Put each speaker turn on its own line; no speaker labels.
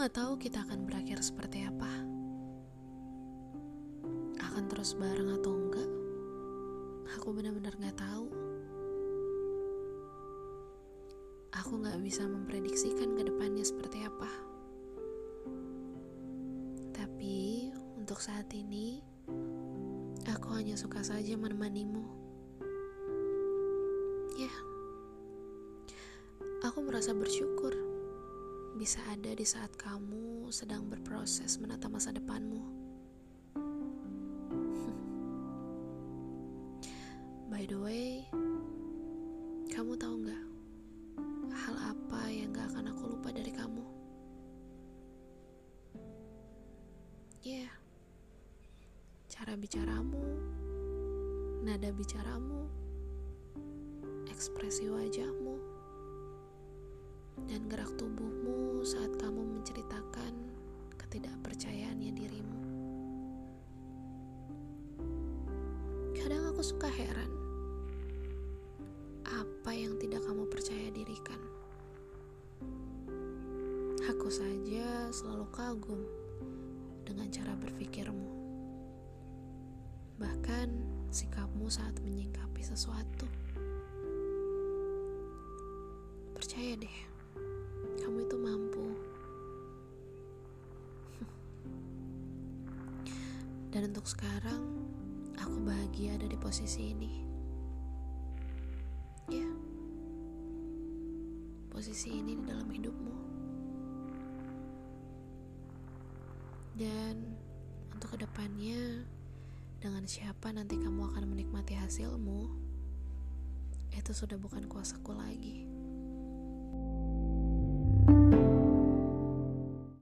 gak tahu kita akan berakhir seperti apa. Akan terus bareng atau enggak? Aku benar-benar gak tahu. Aku gak bisa memprediksikan ke depannya seperti apa. Tapi untuk saat ini, aku hanya suka saja menemanimu. Ya, aku merasa bersyukur bisa ada di saat kamu sedang berproses menata masa depanmu. By the way, kamu tahu nggak hal apa yang gak akan aku lupa dari kamu? Yeah. cara bicaramu, nada bicaramu, ekspresi wajahmu dan gerak tubuhmu saat kamu menceritakan ketidakpercayaannya dirimu. Kadang aku suka heran, apa yang tidak kamu percaya dirikan? Aku saja selalu kagum dengan cara berpikirmu. Bahkan sikapmu saat menyingkapi sesuatu. Percaya deh Dan untuk sekarang, aku bahagia ada di posisi ini. Ya, posisi ini di dalam hidupmu. Dan untuk ke depannya, dengan siapa nanti kamu akan menikmati hasilmu, itu sudah bukan kuasaku lagi.